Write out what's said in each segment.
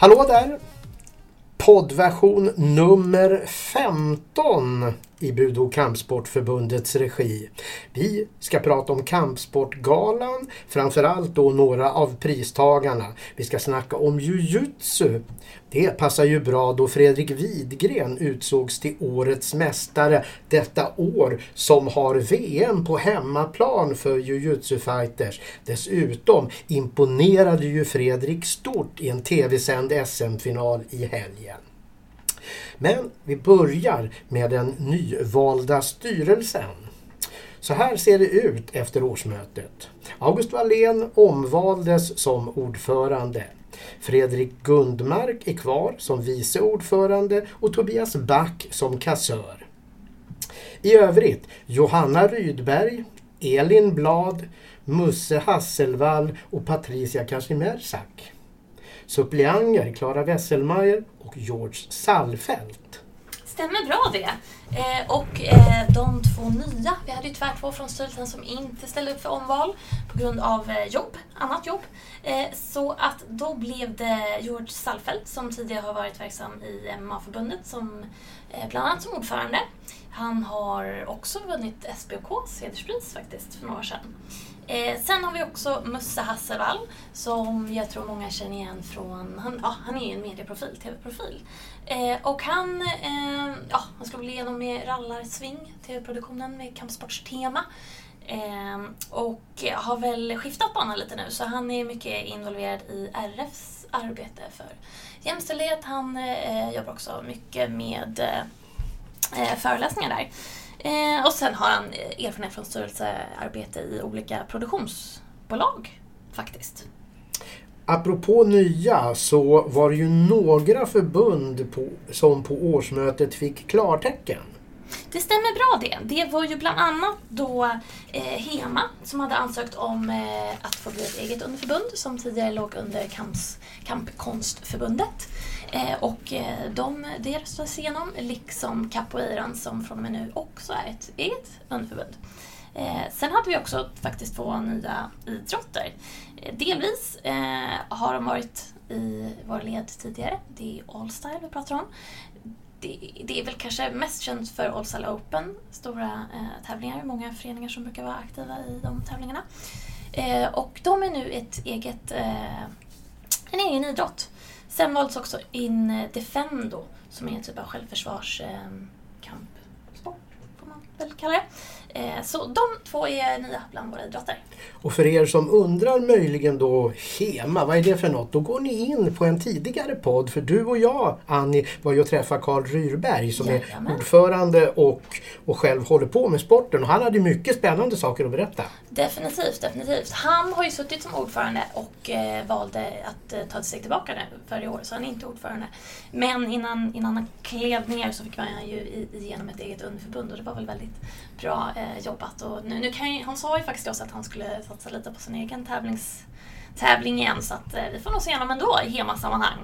Hallå där! Poddversion nummer 15 i Budo Kampsportförbundets regi. Vi ska prata om Kampsportgalan, framförallt då några av pristagarna. Vi ska snacka om jujutsu. Det passar ju bra då Fredrik Widgren utsågs till årets mästare detta år som har VM på hemmaplan för jujutsu-fighters. Dessutom imponerade ju Fredrik stort i en tv-sänd SM-final i helgen. Men vi börjar med den nyvalda styrelsen. Så här ser det ut efter årsmötet. August Wallén omvaldes som ordförande. Fredrik Gundmark är kvar som vice ordförande och Tobias Back som kassör. I övrigt Johanna Rydberg, Elin Blad, Musse Hasselvall och Patricia Kazimierzak. Suppleanter Klara Wesselmeier och George Sallfelt. Stämmer bra det. Eh, och eh, de två nya, vi hade ju tyvärr två från styrelsen som inte ställde upp för omval på grund av eh, jobb, annat jobb. Eh, så att då blev det George Salfeld som tidigare har varit verksam i MMA-förbundet som eh, bland annat som ordförande. Han har också vunnit SBOKs hederspris faktiskt för några år sedan. Eh, sen har vi också Musse Hasselvall som jag tror många känner igen från, han, ja, han är ju en medieprofil, tv-profil. Eh, och han, eh, ja, han slog igenom med Rallarsving, tv-produktionen med kampsportstema. Eh, och har väl skiftat bana lite nu så han är mycket involverad i RFs arbete för jämställdhet. Han eh, jobbar också mycket med eh, föreläsningar där. Eh, och sen har han erfarenhet från styrelsearbete i olika produktionsbolag faktiskt. Apropå nya så var det ju några förbund på, som på årsmötet fick klartecken. Det stämmer bra det. Det var ju bland annat då eh, HEMA som hade ansökt om eh, att få bli ett eget underförbund som tidigare låg under kamps, Kampkonstförbundet. Eh, och eh, de, det röstades igenom, liksom capoeiran som från och med nu också är ett eget underförbund. Eh, sen hade vi också faktiskt två nya idrotter. Eh, delvis eh, har de varit i vår led tidigare. Det är Allstyle vi pratar om. Det, det, är väl kanske mest känt för Allstyle Open, stora eh, tävlingar. Många föreningar som brukar vara aktiva i de tävlingarna. och de är nu ett eget, en egen idrott. Sen valdes också in eh, Defendo som är en typ av självförsvarskampsport, får man väl kalla det. Eh, så de två är nya bland våra idrotter. Och för er som undrar möjligen då HEMA, vad är det för något? Då går ni in på en tidigare podd för du och jag, Annie, var ju och träffade Karl Ryrberg som Jajamän. är ordförande och, och själv håller på med sporten och han hade mycket spännande saker att berätta. Definitivt, definitivt. Han har ju suttit som ordförande och eh, valde att eh, ta ett steg tillbaka nu för i år så han är inte ordförande. Men innan, innan han klev ner så fick man ju igenom ett eget underförbund och det var väl väldigt bra eh, jobbat. Och nu, nu kan jag, han sa ju faktiskt också att han skulle satsa lite på sin egen tävlings, tävling igen så att eh, vi får nog se honom ändå i HEMA-sammanhang.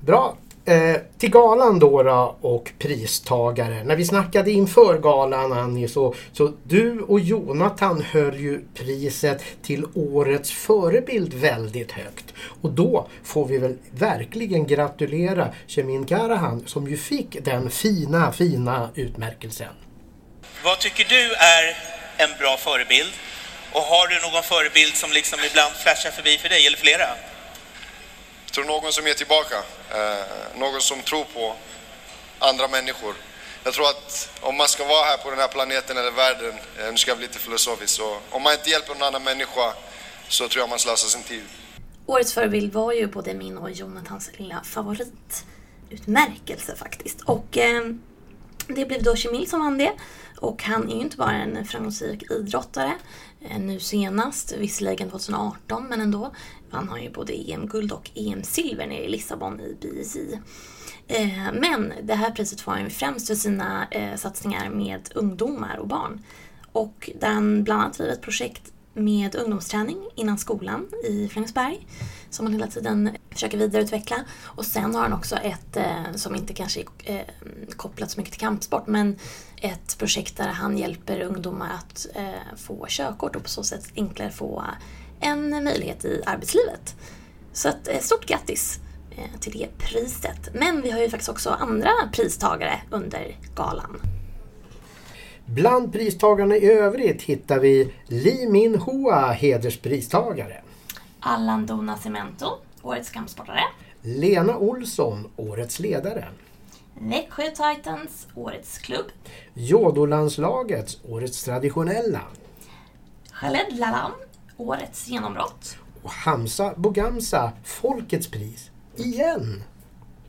Bra. Eh, till galan då, då, och pristagare. När vi snackade inför galan Annie så, så du och Jonathan höll ju priset till årets förebild väldigt högt. Och då får vi väl verkligen gratulera Shemin Karahan som ju fick den fina, fina utmärkelsen. Vad tycker du är en bra förebild? Och har du någon förebild som liksom ibland flashar förbi för dig, eller flera? Jag tror någon som ger tillbaka. Eh, någon som tror på andra människor. Jag tror att om man ska vara här på den här planeten eller världen, eh, nu ska jag bli lite filosofisk, så om man inte hjälper någon annan människa så tror jag man slösar sin tid. Årets förebild var ju både min och Jonathans lilla favoritutmärkelse faktiskt. Och eh, det blev då Kemil som vann det. Och han är ju inte bara en framgångsrik idrottare, eh, nu senast, visserligen 2018, men ändå. Han har ju både EM-guld och EM-silver nere i Lissabon i BSI. Eh, men det här priset får han ju främst för sina eh, satsningar med ungdomar och barn. Och där han bland annat driver ett projekt med ungdomsträning innan skolan i Flemingsberg som han hela tiden försöker vidareutveckla. Och sen har han också ett, eh, som inte kanske är eh, kopplat så mycket till kampsport, men ett projekt där han hjälper ungdomar att eh, få körkort och på så sätt enklare få en möjlighet i arbetslivet. Så att, stort grattis till det priset. Men vi har ju faktiskt också andra pristagare under galan. Bland pristagarna i övrigt hittar vi Li Min Hoa, hederspristagare. Allan Do Nascimento, Årets kampsportare. Lena Olsson, Årets ledare. Växjö Titans, Årets klubb. Jodolandslagets Årets traditionella. Khaled Lalam, Årets genombrott. Och Hamza Bogamsa, Folkets pris. Igen!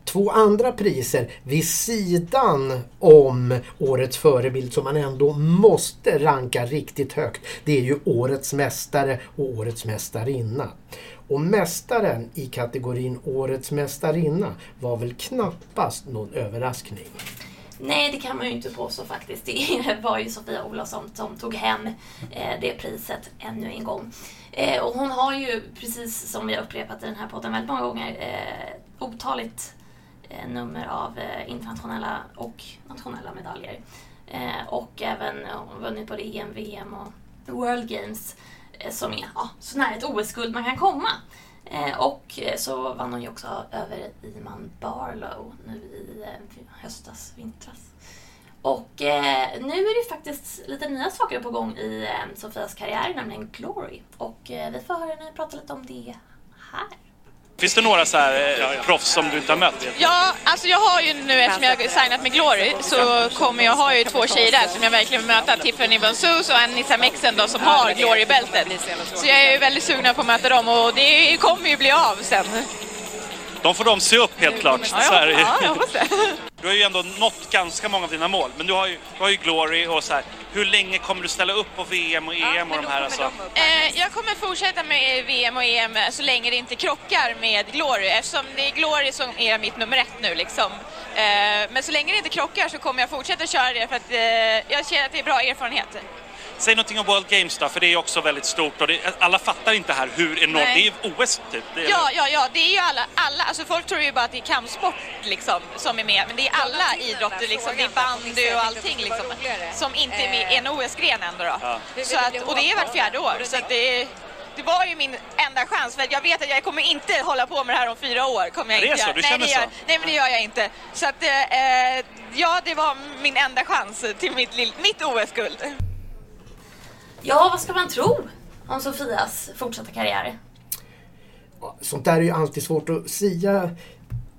Två andra priser vid sidan om Årets förebild som man ändå måste ranka riktigt högt. Det är ju Årets mästare och Årets mästarinna. Och mästaren i kategorin Årets mästarinna var väl knappast någon överraskning. Nej, det kan man ju inte påstå faktiskt. Det var ju Sofia Olofsson som tog hem eh, det priset ännu en gång. Eh, och hon har ju, precis som vi har upprepat i den här podden väldigt många gånger, eh, otaligt eh, Eh, nummer av eh, internationella och nationella medaljer. Eh, och även vunnit både EM, VM och World Games som är ja, så nära ett OS-guld man kan komma. Och så vann hon ju också över Iman Barlow nu i höstas, vintras. Och eh, nu är det faktiskt lite nya saker på gång i eh, Sofias karriär, nämligen Glory. Och eh, vi får höra henne prata lite om det här. Finns det några så här eh, proffs som du inte har mött? Ja, alltså jag har ju nu eftersom jag har signat med Glory så kommer jag ha ju två tjejer där som jag verkligen vill möta. Tiffany Bonsus och Anissa Mexen då som har Glory-bältet. Så jag är ju väldigt sugen på att möta dem och det kommer ju bli av sen. De får de se upp helt klart. Ja, Så här. ja, jag hoppas det. Du har ju ändå nått ganska många av dina mål, men du har ju, du har ju Glory och så här. Hur länge kommer du ställa upp på VM och EM och de här alltså? Eh, jag kommer fortsätta med VM och EM så länge det inte krockar med Glory eftersom det är Glory som är mitt nummer ett nu liksom. Eh, men så länge det inte krockar så kommer jag fortsätta köra det för att eh, jag känner att det är bra erfarenhet. Säg någonting om World Games då, för det är också väldigt stort och det, alla fattar inte här hur enormt, Nej. det är ju OS typ. Det är, Ja, ja, ja, det är ju alla, alla, alltså folk tror ju bara att det är kampsport liksom som är med, men det är alla idrotter liksom, det är bandy och allting liksom, som inte är med i en OS-gren ändå då. Ja. Så att, och det är vart fjärde år, så att det, det var ju min enda chans, för jag vet att jag kommer inte hålla på med det här om fyra år. Kommer jag Det är inte så? göra. Du nej, känner det gör, så? nej, men det gör jag inte. Så att, eh, ja, det var min enda chans till mitt, mitt OS-guld. Ja, vad ska man tro om Sofias fortsatta karriär? Sånt där är ju alltid svårt att sia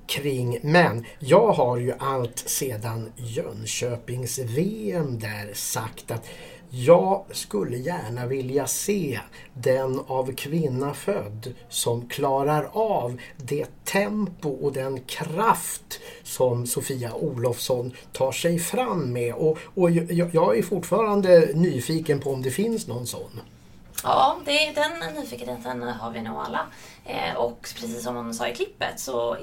kring. Men jag har ju allt sedan Jönköpings-VM där sagt att jag skulle gärna vilja se den av kvinna född som klarar av det tempo och den kraft som Sofia Olofsson tar sig fram med. Och, och jag, jag är fortfarande nyfiken på om det finns någon sån. Ja, det, den nyfikenheten har vi nog alla. Eh, och precis som hon sa i klippet så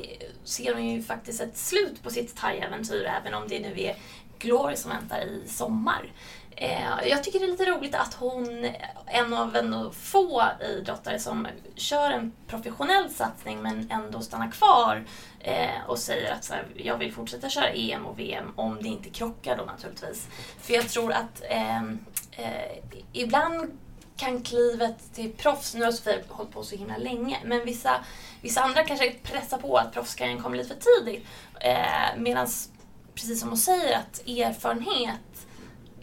ser hon ju faktiskt ett slut på sitt thai-äventyr även om det nu är Glory som väntar i sommar. Eh, jag tycker det är lite roligt att hon, en av en få idrottare som kör en professionell satsning men ändå stannar kvar eh, och säger att så här, jag vill fortsätta köra EM och VM om det inte krockar då naturligtvis. För jag tror att ehm, eh, ibland kan klivet till proffs, nu har Sofia hållit på så himla länge, men vissa, vissa andra kanske pressar på att proffskarriären kommer lite för tidigt. Eh, Medan, precis som hon säger, att erfarenhet,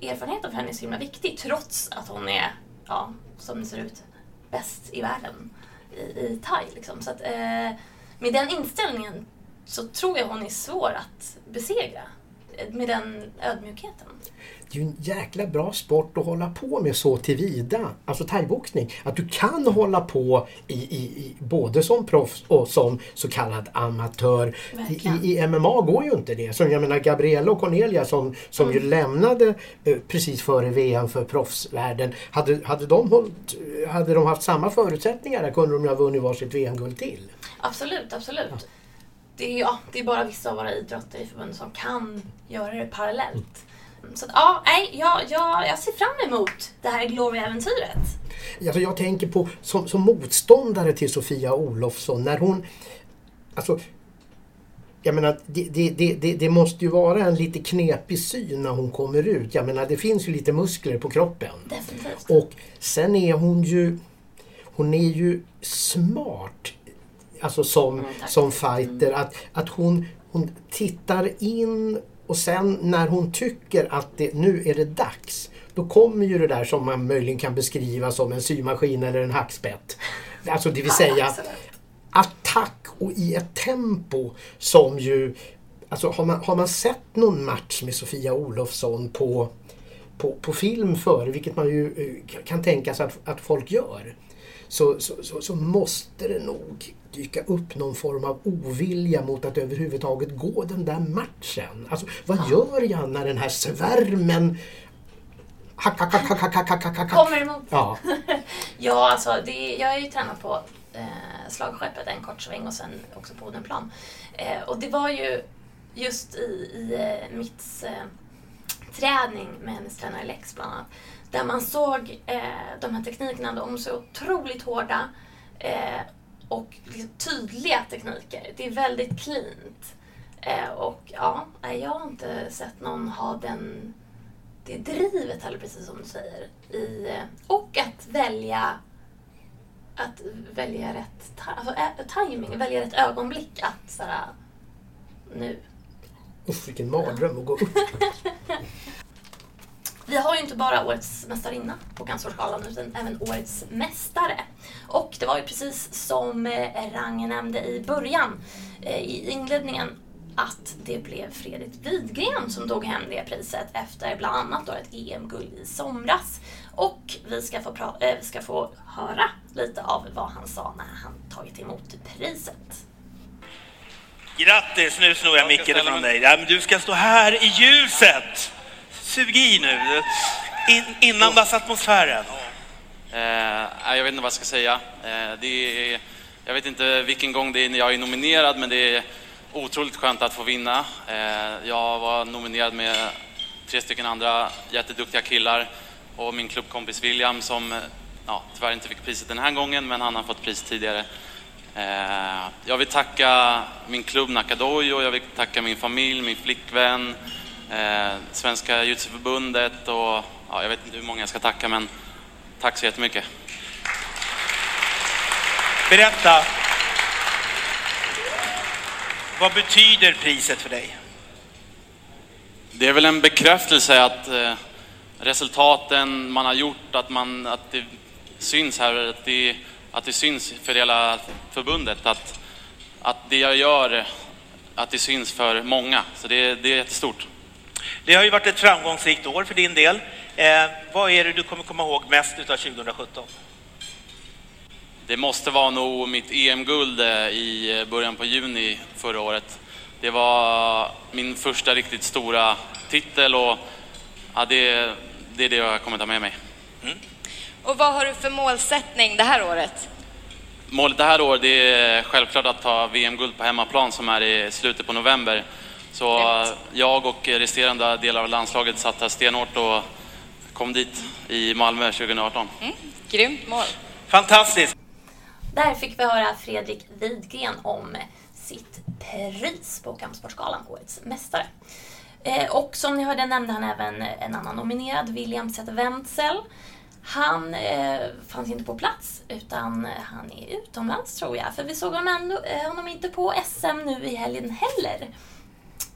erfarenheten för henne är så himla viktig trots att hon är, ja, som det ser ut, bäst i världen i, i thai. Liksom. Så att, eh, med den inställningen så tror jag hon är svår att besegra. Med den ödmjukheten. det är ju en jäkla bra sport att hålla på med så tillvida, alltså thaiboxning, att du kan hålla på i, i, i, både som proffs och som så kallad amatör. I, i, MMA går ju inte det. Som jag menar Gabriella och Cornelia som, som ju lämnade eh, precis före VM för proffsvärlden. Hade, hade, de hållit, hade de haft samma förutsättningar där kunde de ju ha vunnit varsitt VM-guld till. Absolut, absolut. Det är, ja, det är bara vissa av våra idrotter i förbundet som kan göra det parallellt. Så att, ja, nej, jag, jag, jag ser fram emot det här Glory-äventyret. Alltså jag tänker på som, som motståndare till Sofia Olofsson när hon... Alltså, jag menar, det, det, det, det, det måste ju vara en lite knepig syn när hon kommer ut. Jag menar, det finns ju lite muskler på kroppen. Definitivt. Och sen är hon ju... Hon är ju smart. Alltså som, Mm, som fighter. Att, att hon, hon tittar in och sen när hon tycker att det, nu är det dags. Då kommer ju det där som man möjligen kan beskriva som en symaskin eller en hackspett. Alltså det vill säga attack och i ett tempo som ju... Alltså har man, har man sett någon match med Sofia Olofsson på, på, på film före, vilket man ju eh, kan tänka sig att, att folk gör, så, så, så, så måste det nog dyka upp någon form av ovilja mot att överhuvudtaget gå den där matchen. Alltså vad gör jag när den här svärmen hack, hack, hack, hack, hack, hack, hack, hack. Kommer emot. Ja, Ja, alltså det, jag är ju tränad på eh, slagskeppet en kort sväng och sen också på Odenplan. Eh, och det var ju just i, i eh, Mitts eh, träning med hennes tränare Lex bland annat. Där man såg eh, de här teknikerna, de så otroligt hårda eh, och liksom tydliga tekniker. Det är väldigt cleant. Eh, och ja, jag har inte sett någon ha den, det drivet heller, precis som du säger. I, eh, och att välja att välja rätt alltså, ä- timing, välja rätt ögonblick att såhär, nu. usch vilken mardröm att gå upp. Vi har ju inte bara årets mästarinna på Cancergalan utan även årets mästare. Och det var ju precis som eh, Rang nämnde i början, eh, i inledningen, att det blev Fredrik Widgren som tog hem det priset efter bland annat då ett EM-guld i somras. Och vi ska, få eh, vi ska få höra lite av vad han sa när han tagit emot priset. Grattis, nu snor jag Jag micken från ifrån dig. Ja, men du ska stå här i ljuset. Sug i nu. In, inandas atmosfären. Eh, jag vet inte vad jag ska säga. Eh, det är, jag vet inte vilken gång det är när jag är nominerad, men det är otroligt skönt att få vinna. Eh, jag var nominerad med tre stycken andra jätteduktiga killar och min klubbkompis William som eh, ja, tyvärr inte fick priset den här gången, men han har fått pris tidigare. Eh, jag vill tacka min klubb Nakadojo, jag vill tacka min familj, min flickvän, eh, Svenska Jujutsu-förbundet och ja, jag vet inte hur många jag ska tacka, men tack så jättemycket. Berätta. Vad betyder priset för dig? Det är väl en bekräftelse att eh, resultaten man har gjort, att, man, att det syns här, att det, att det syns för hela förbundet, att, att det jag gör, att det syns för många. Så det, det är jättestort. Det har ju varit ett framgångsrikt år för din del. Eh, vad är det du kommer komma ihåg mest utav 2017? Det måste vara nog mitt EM-guld eh, i början på juni förra året. Det var min första riktigt stora titel och ja, det, det är det jag kommer ta med mig. Och vad har du för målsättning det här året? Målet det här året är självklart att ta VM-guld på hemmaplan som är i slutet på november. Så Grymt. jag och resterande delar av landslaget satt här stenhårt och kom dit i Malmö 2018. Mm, grymt mål. Fantastiskt! Där fick vi höra Fredrik Widgren om sitt pris på Kampsportsgalan, Årets Mästare. Eh, och som ni hörde nämnde han även en annan nominerad, William Zet Wenzel. Han eh, fanns inte på plats utan han är utomlands tror jag. För vi såg honom, ändå, eh, honom inte på SM nu i helgen heller.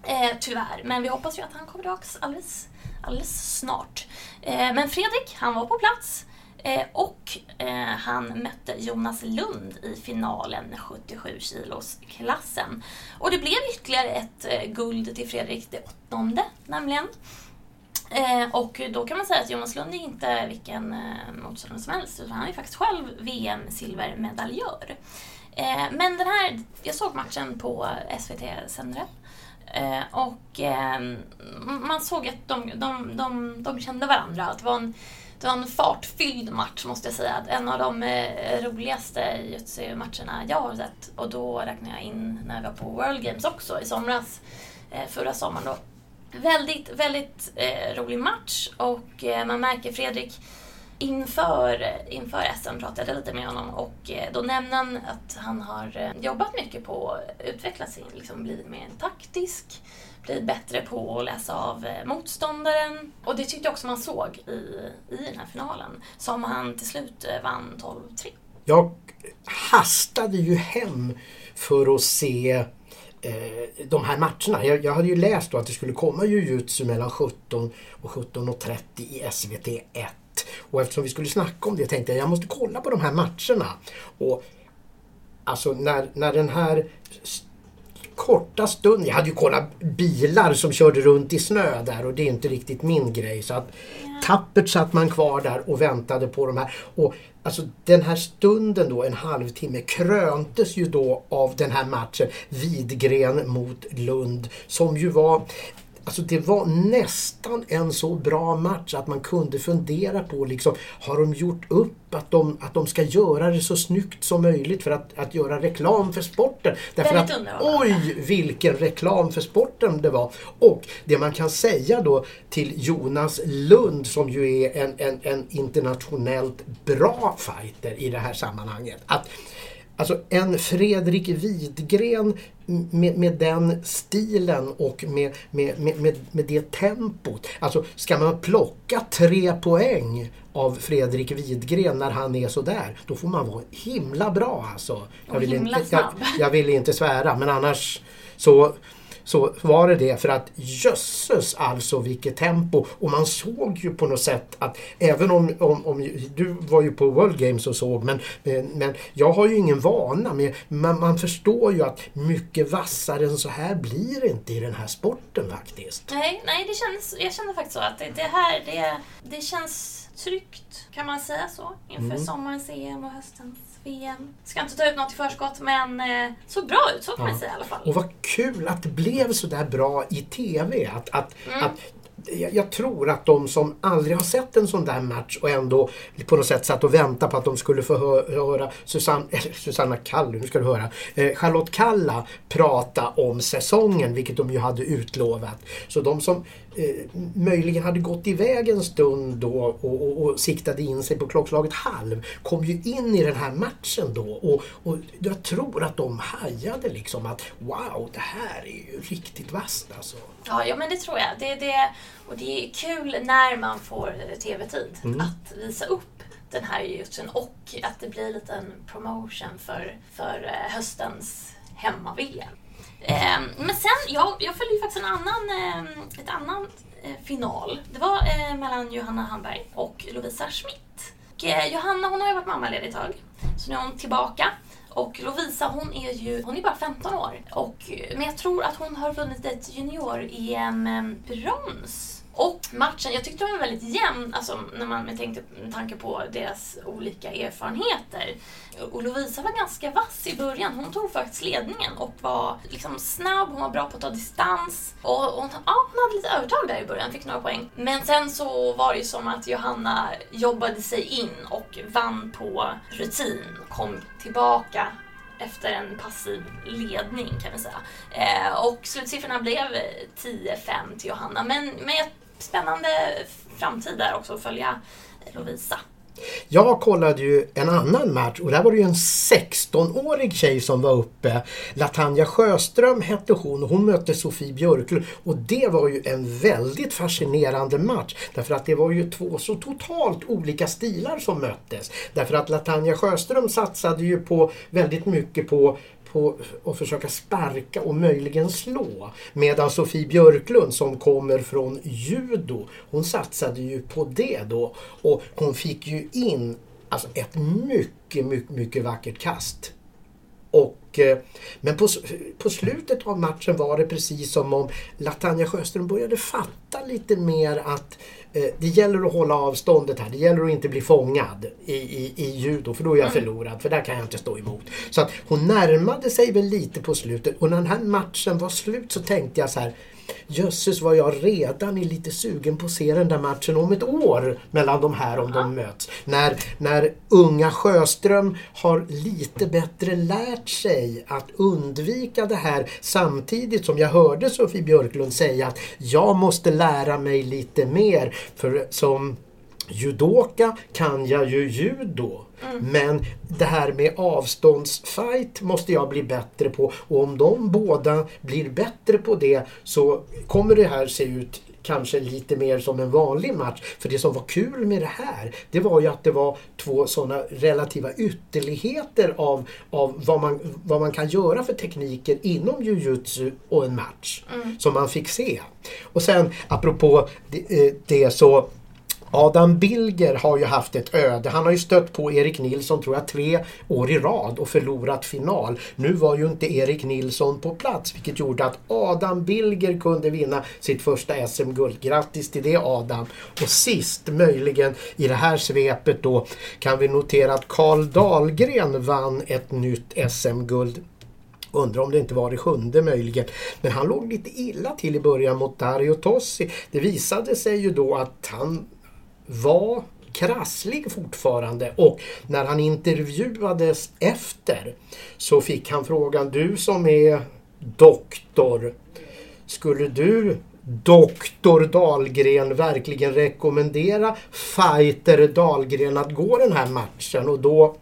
Eh, tyvärr, men vi hoppas ju att han kommer tillbaka alldeles, alldeles snart. Eh, men Fredrik, han var på plats. Eh, och eh, han mötte Jonas Lund i finalen 77 kilos klassen. Och det blev ytterligare ett eh, guld till Fredrik, det åttonde nämligen. Eh, och då kan man säga att Jonas Lund är inte vilken eh, motståndare som helst utan han är faktiskt själv VM-silvermedaljör. Eh, men den här, jag såg matchen på SVT sändare eh, och eh, man såg att de, de, de, de kände varandra. Att det var en det var en fartfylld match måste jag säga. En av de eh, roligaste jujutsu-matcherna jag har sett. Och då räknar jag in när jag var på World Games också i somras. Eh, förra sommaren då. Väldigt, väldigt eh, rolig match och eh, man märker Fredrik inför, inför SM pratade jag lite med honom och eh, då nämnde han att han har eh, jobbat mycket på att utveckla sig, liksom blivit mer taktisk, blivit bättre på att läsa av eh, motståndaren. Och det tyckte jag också man såg i, i den här finalen som han till slut vann 12-3. jag hastade ju hem för att se eh, de här matcherna. Jag, jag hade ju läst då att det skulle komma jujutsu mellan 17 och 17.30 i SVT 1. Och eftersom vi skulle snacka om det tänkte jag jag måste kolla på de här matcherna. Och Alltså när, när den här korta stunden, jag hade ju kollat bilar som körde runt i snö där och det är inte riktigt min grej. Så att tappert satt man kvar där och väntade på de här. Och alltså den här stunden då, en halvtimme, kröntes ju då av den här matchen Vidgren mot Lund som ju var Alltså det var nästan en så bra match att man kunde fundera på liksom, har de gjort upp att de, att de ska göra det så snyggt som möjligt för att, att göra reklam för sporten. Därför att oj vilken reklam för sporten det var. Och det man kan säga då till Jonas Lund som ju är en, en, en internationellt bra fighter i det här sammanhanget. Att Alltså en Fredrik Widgren med, med den stilen och med, med, med, med, det tempot. Alltså ska man plocka tre poäng av Fredrik Widgren när han är sådär, då får man vara himla bra alltså. Jag Och vill, himla inte, jag, jag vill inte svära men annars så så var det det för att jösses alltså vilket tempo och man såg ju på något sätt att även om, om, om du var ju på World Games och såg men, men, men jag har ju ingen vana med men man förstår ju att mycket vassare än så här blir det inte i den här sporten faktiskt. Nej, nej det känns, jag känner faktiskt så att det, det här det, det känns tryggt. Kan man säga så? Inför Mm. sommarens EM och höstens VM. Ska inte ta ut något i förskott men eh, såg bra ut, så kan man säga i alla fall. Och vad kul att det blev så där bra i TV. Att, att, Mm. att, jag, jag tror att de som aldrig har sett en sån där match och ändå på något sätt satt och väntade på att de skulle få hö- höra Susanne, eller Susanna Kallu, nu ska du höra, eh, Charlotte Kalla prata om säsongen, vilket de ju hade utlovat. Så de som eh, möjligen hade gått iväg en stund då och, och, och siktade in sig på klockslaget halv kom ju in i den här matchen då och, och jag tror att de hajade liksom att wow, det här är ju riktigt vasst alltså. Ja, ja men det tror jag. Det, det, och det är kul när man får TV-tid Mm. att visa upp den här jutsun och att det blir en promotion för, för eh, höstens hemma-VM. Eh, men sen, jag, jag följde ju faktiskt en annan, eh, ett annan eh, final. Det var eh, mellan Johanna Hamberg och Lovisa Schmidt. Och, Johanna hon har ju varit mammaledig ett tag, så nu är hon tillbaka. Och Lovisa hon är ju hon är bara 15 år. Och, eh, men jag tror att hon har vunnit ett junior-EM-brons. Och matchen, jag tyckte den var väldigt jämn alltså, när man med, tänkte, med tanke på deras olika erfarenheter. Och Lovisa var ganska vass i början. Hon tog faktiskt ledningen och var liksom snabb, hon var bra på att ta distans. Och hon, ja, hon hade lite övertag där i början, fick några poäng. Men sen så var det ju som att Johanna jobbade sig in och vann på rutin. Kom tillbaka efter en passiv ledning kan vi säga. Eh, och slutsiffrorna blev 10-5 till Johanna. Men, men jag spännande framtid där också att följa Lovisa. Jag kollade ju en annan match och där var det ju en 16-årig tjej som var uppe. Latanja Sjöström hette hon och hon mötte Sofie Björklund. Och det var ju en väldigt fascinerande match. Därför att det var ju två så totalt olika stilar som möttes. Därför att Latanja Sjöström satsade ju på väldigt mycket på på att försöka sparka och möjligen slå. Medan Sofie Björklund som kommer från judo, hon satsade ju på det då. Och hon fick ju in alltså ett mycket, mycket, mycket vackert kast. Och, eh, men på, på slutet av matchen var det precis som om Latanja Sjöström började fatta lite mer att det gäller att hålla avståndet här. Det gäller att inte bli fångad i, i, i judo för då är jag förlorad för där kan jag inte stå emot. Så att hon närmade sig väl lite på slutet och när den här matchen var slut så tänkte jag så här Jösses vad jag redan är lite sugen på att se den där matchen om ett år mellan de här om de möts. När, när unga Sjöström har lite bättre lärt sig att undvika det här samtidigt som jag hörde Sofie Björklund säga att jag måste lära mig lite mer. För som judoka kan jag ju judo. Men det här med avståndsfight måste jag bli bättre på och om de båda blir bättre på det så kommer det här se ut kanske lite mer som en vanlig match. För det som var kul med det här, det var ju att det var två sådana relativa ytterligheter av, av vad, man, vad man kan göra för tekniker inom jujutsu och en match. Som man fick se. Och sen apropå det, eh, det så Adam Bilger har ju haft ett öde. Han har ju stött på Erik Nilsson tror jag tre år i rad och förlorat final. Nu var ju inte Erik Nilsson på plats vilket gjorde att Adam Bilger kunde vinna sitt första SM-guld. Grattis till det Adam! Och sist möjligen i det här svepet då kan vi notera att Karl Dahlgren vann ett nytt SM-guld Undrar om det inte var det sjunde möjligen. Men han låg lite illa till i början mot Dario Tossi. Det visade sig ju då att han var krasslig fortfarande och när han intervjuades efter så fick han frågan Du som är doktor Skulle du Doktor Dahlgren verkligen rekommendera fighter Dahlgren att gå den här matchen? Och då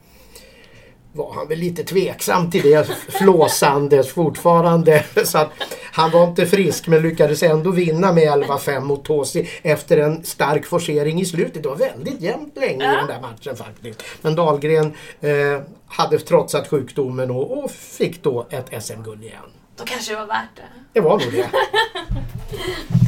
var han väl lite tveksam till det flåsandes fortfarande. Så att han var inte frisk men lyckades ändå vinna med 11-5 mot Tosi efter en stark forcering i slutet. Det var väldigt jämnt länge i den där matchen faktiskt. Men Dahlgren eh, hade trotsat sjukdomen och, och fick då ett SM-guld igen. Då kanske det var värt det. Det var nog det.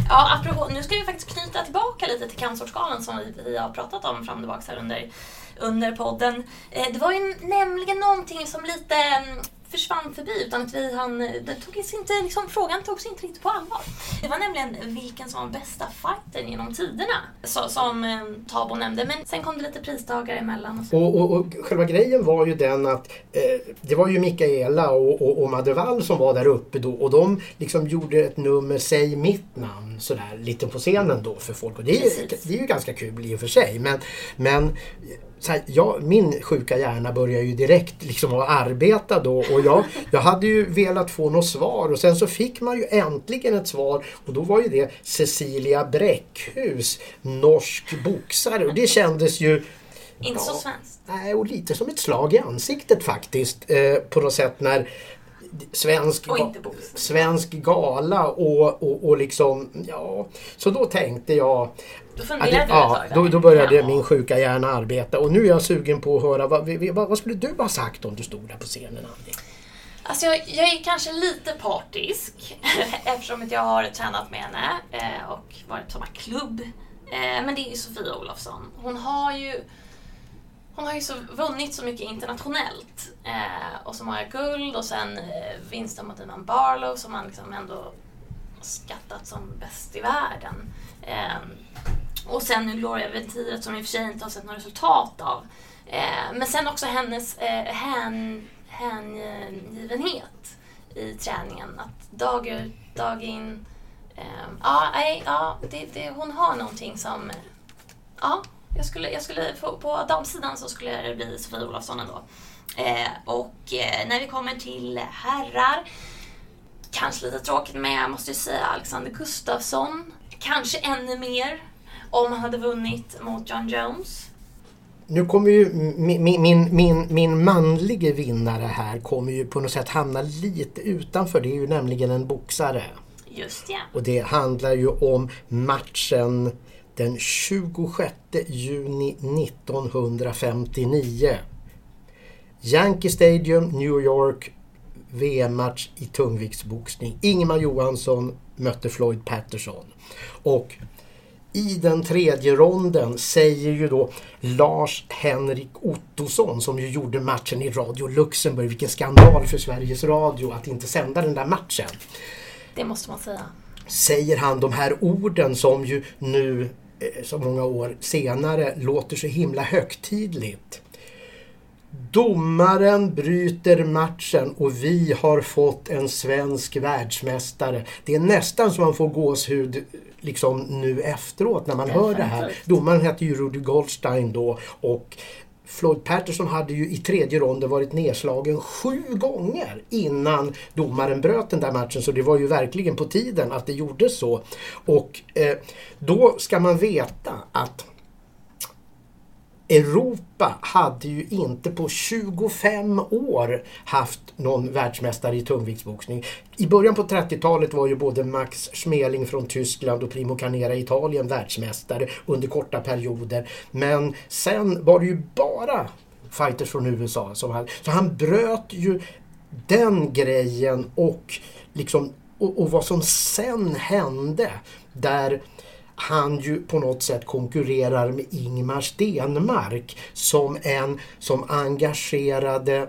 Ja, apropå, nu ska vi faktiskt knyta tillbaka lite till Kampsportsgalan som vi, har pratat om fram och tillbaka under, under podden. Eh, det var ju nämligen någonting som lite mm, försvann förbi utan att vi han, det togs inte, liksom, frågan togs inte riktigt på allvar. Det var nämligen vilken som var bästa fighten genom tiderna så, som eh, Tabo nämnde. Men sen kom det lite pristagare emellan. Och så. Och, och, och själva grejen var ju den att eh, det var ju Mikaela och, och, och Madde Wall som var där uppe då och de liksom gjorde ett nummer, säg mitt namn, sådär lite på scenen då för folk. Och det är, det är ju ganska kul i och för sig. Men, men så här, jag, min sjuka hjärna börjar ju direkt liksom att arbeta då och jag, jag hade ju velat få något svar och sen så fick man ju äntligen ett svar och då var ju det Cecilia Bräckhus, norsk boxare och det kändes ju Inte så Ja. svenskt. Nej, och lite som ett slag i ansiktet faktiskt. Eh, på något sätt när svensk, Och svensk gala och, och, och liksom, ja. Så då tänkte jag, Då att funderade ett ja, då, då började Ja. min sjuka hjärna arbeta. Och nu är jag sugen på att höra, vad, vad, vad skulle du ha sagt om du stod där på scenen Andy? Alltså jag, jag är kanske lite partisk eftersom att jag har tränat med henne eh, och varit på samma klubb. Eh, men det är ju Sofia Olofsson. Hon har ju hon har ju så, vunnit så mycket internationellt. Eh, och så många guld och sen eh, vinsten mot Iman Barlow som man liksom ändå skattat som bäst i världen. Eh, och sen nu Gloria Ventiret som i och för sig inte har sett något resultat av. Eh, men sen också hennes eh, hängivenhet i träningen. Att dag ut, dag in. Eh, ja, nej, ja det, det, hon har någonting som... Ja, jag skulle, jag skulle få, på damsidan så skulle det bli Sofie Olofsson ändå. Eh, och eh, när vi kommer till herrar Kanske lite tråkigt men jag måste ju säga Alexander Gustafsson. Kanske ännu mer om han hade vunnit mot John Jones. Nu kommer ju min, min, min, min manlige vinnare här kommer ju på något sätt hamna lite utanför. Det är ju nämligen en boxare. Just ja. Och det handlar ju om matchen den 26 juni 1959. Yankee Stadium, New York. VM-match i tungviktsboxning. Ingemar Johansson mötte Floyd Patterson. Och i den tredje ronden säger ju då Lars-Henrik Ottosson som ju gjorde matchen i Radio Luxemburg. Vilken skandal för Sveriges Radio att inte sända den där matchen Det måste man säga. säger han de här orden som ju nu eh, så många år senare låter så himla högtidligt. Domaren bryter matchen och vi har fått en svensk världsmästare. Det är nästan som man får gåshud liksom nu efteråt när man hör det här. Domaren hette ju Rudy Goldstein då och Floyd Patterson hade ju i tredje ronden varit nedslagen sju gånger innan domaren bröt den där matchen. Så det var ju verkligen på tiden att det gjordes så. Och eh, då ska man veta att Europa hade ju inte på 25 år haft någon världsmästare i tungviktsboxning. I början på 30-talet var ju både Max Schmeling från Tyskland och Primo Carnera i Italien världsmästare under korta perioder. Men sen var det ju bara fighters från USA som hade... Så han bröt ju den grejen och liksom och, och vad som sen hände där han ju på något sätt konkurrerar med Ingmar Stenmark som en som engagerade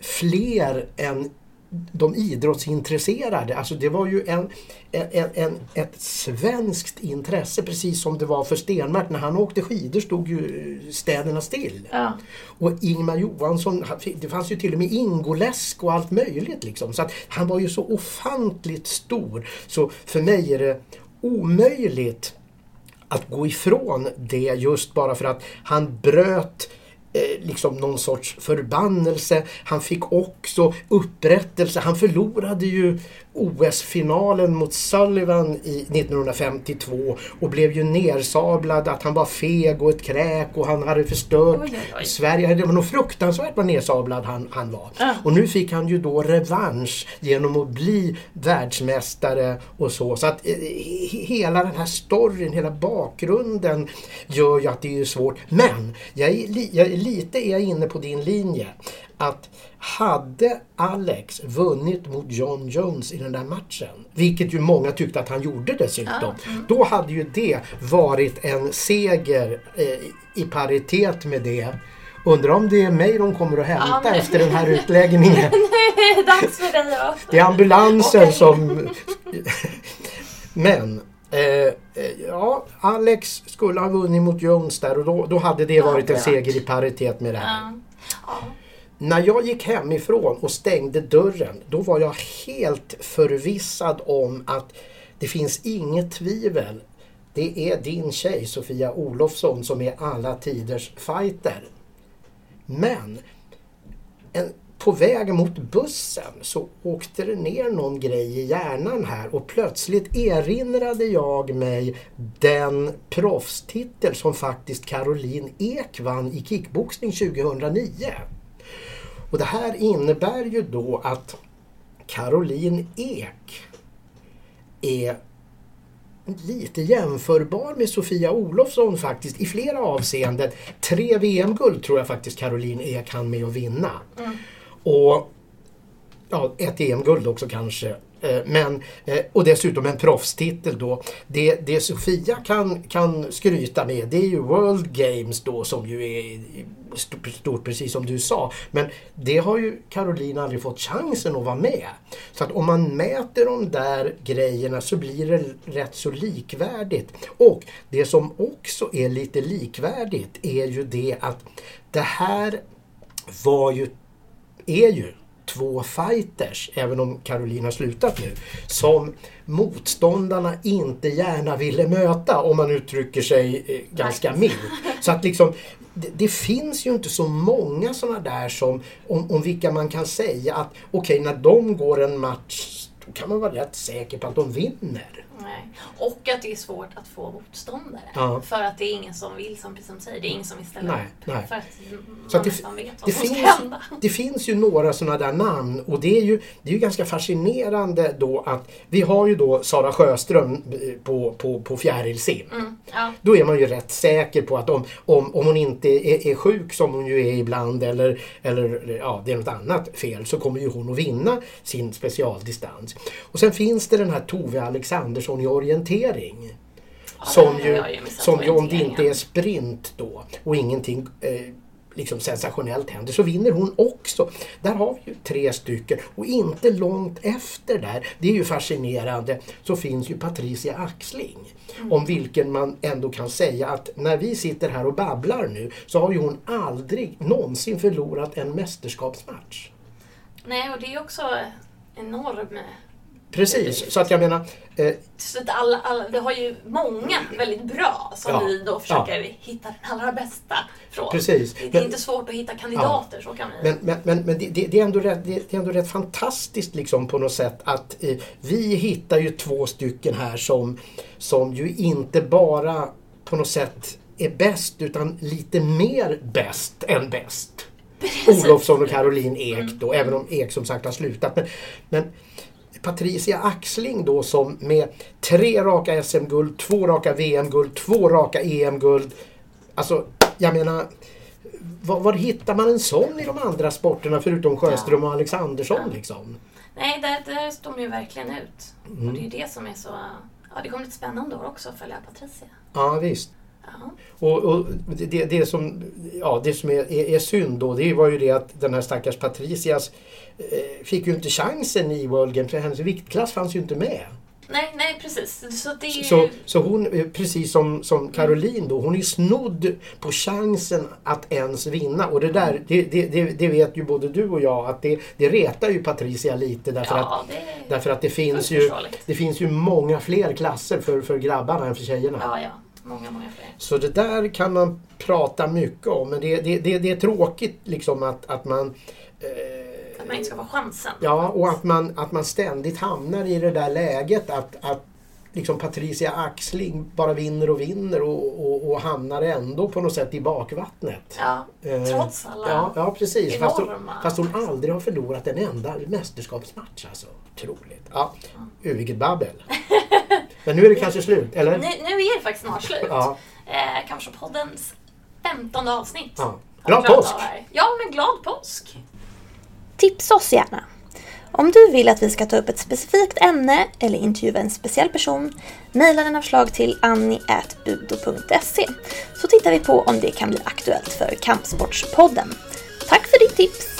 fler än de idrottsintresserade. Alltså det var ju en, en, en, ett svenskt intresse precis som det var för Stenmark. När han åkte skidor stod ju städerna still. Ja. Och Ingmar Johansson, det fanns ju till och med Ingoläsk och allt möjligt. Liksom. Så att han var ju så ofantligt stor. Så för mig är det omöjligt att gå ifrån det just bara för att han bröt liksom någon sorts förbannelse. Han fick också upprättelse. Han förlorade ju OS-finalen mot Sullivan i 1952 och blev ju nersablad att han var feg och ett kräk och han hade förstört Oj, oj. Sverige. Det var nog fruktansvärt vad nersablad han, han var. Och nu fick han ju då revansch genom att bli världsmästare och så. Så att eh, he- hela den här storyn, hela bakgrunden gör ju att det är svårt. Men jag är, jag är lite är jag inne på din linje. Att hade Alex vunnit mot John Jones i den där matchen, vilket ju många tyckte att han gjorde dessutom, då hade ju det varit en seger eh, i paritet med det. Undrar om det är mig de kommer att hämta Ja, efter den här utläggningen. Dags för dig att Det är ambulansen som... Men, eh, eh, ja, Alex skulle ha vunnit mot Jones där och då, då hade det varit en seger i paritet med det här. Ja. När jag gick hemifrån och stängde dörren, då var jag helt förvissad om att det finns inget tvivel. Det är din tjej Sofia Olofsson som är alla tiders fighter. Men en, på väg mot bussen så åkte det ner någon grej i hjärnan här och plötsligt erinrade jag mig den proffstitel som faktiskt Caroline Ek vann i kickboxning 2009. Och det här innebär ju då att Caroline Ek är lite jämförbar med Sofia Olofsson faktiskt i flera avseenden. Tre VM-guld tror jag faktiskt Caroline Ek hann med att vinna. Mm. Och ja, ett EM-guld också kanske. Eh, men, eh, och dessutom en proffstitel då. Det, det Sofia kan, kan skryta med det är ju World Games då som ju är stort, stort precis som du sa. Men det har ju Caroline aldrig fått chansen att vara med. Så att om man mäter de där grejerna så blir det rätt så likvärdigt. Och det som också är lite likvärdigt är ju det att det här var ju är ju två fighters, även om Caroline har slutat nu, som motståndarna inte gärna ville möta om man uttrycker sig eh, ganska milt. Så att liksom, det, det finns ju inte så många sådana där som, om, om vilka man kan säga att okej, när de går en match då kan man vara rätt säker på att de vinner. Nej. Och att det är svårt att få motståndare. Ja. För att det är ingen som vill, som, som säger, det är ingen som vill ställa Nej, upp. nej. För att Så man att det, vet vad det, som ska finns, hända. det finns ju några sådana där namn och det är ju, det är ju ganska fascinerande då att vi har ju då Sara Sjöström eh, på, på, på fjärilsim. Mm. Ja. Då är man ju rätt säker på att om, om, om hon inte är, är sjuk som hon ju är ibland eller, eller ja, det är något annat fel så kommer ju hon att vinna sin specialdistans. Och sen finns det den här Tove Alexandersson i orientering. Som den har ju, som ju om det inte är sprint då och ingenting eh, liksom sensationellt händer så vinner hon också. Där har vi ju tre stycken och inte långt efter där, det är ju fascinerande, så finns ju Patricia Axling. Om vilken man ändå kan säga att när vi sitter här och babblar nu så har ju hon aldrig någonsin förlorat en mästerskapsmatch. Nej, och det är också enorm... Precis, så att jag menar, eh, Så att alla, alla, vi har ju många väldigt bra som Ja. vi då försöker Ja. hitta den allra bästa från. Precis. Det, är Men- inte svårt att hitta kandidater, så kan vi... Men, men, men, men det, det, är ändå rätt, det, är ändå rätt fantastiskt liksom på något sätt att eh, vi hittar ju två stycken här som, som ju inte bara på något sätt är bäst utan lite mer bäst än bäst. Olofsson och Caroline Ek då, även om Ek som sagt har slutat. Men, men Patricia Axling då som med tre raka SM-guld, två raka VM-guld, två raka EM-guld. Alltså, jag menar, var, var hittar man en sån i de andra sporterna förutom Sjöström och Alexandersson liksom? Nej, där, där står de ju verkligen ut. Mm. Och det är ju det som är så... Ja, det kommer bli spännande år också att följa Patricia. Ja, visst. Och, och det, det, som, ja, det som är, är, är synd då, det var ju det att den här stackars Patricias eh, fick ju inte chansen i World Games, för hennes viktklass fanns ju inte med. Nej, nej precis. Så det är ju... Så, så hon, eh, precis som, som Caroline då, hon är snodd på chansen att ens vinna. Och det där, det, det, det, vet ju både du och jag att det, det retar ju Patricia lite därför Ja, att det- Därför att det finns, ju, det finns ju många fler klasser för, för grabbarna än för tjejerna. Ja, ja. Många, många fler. Så det där kan man prata mycket om. Men det, det, det, det är tråkigt liksom att, att man Att man inte ska få chansen. Ja, och att man, att man ständigt hamnar i det där läget att, att liksom Patricia Axling bara vinner och vinner och, och, och hamnar ändå på något sätt i bakvattnet. Ja, Eh, trots alla Ja, ja precis. Fast hon, enorma- fast hon aldrig har förlorat en enda mästerskapsmatch. Alltså. Otroligt. Ja, uh, vilket babbel. Men nu är det kanske slut, eller? Nu, nu är det faktiskt snart slut. Ja. Eh, kanske poddens femtonde avsnitt. Ja. Glad påsk! Ja, men glad påsk! Tipsa oss gärna. Om du vill att vi ska ta upp ett specifikt ämne eller intervjua en speciell person, mejla dina förslag till annie.budo.se så tittar vi på om det kan bli aktuellt för Kampsportspodden. Tack för ditt tips!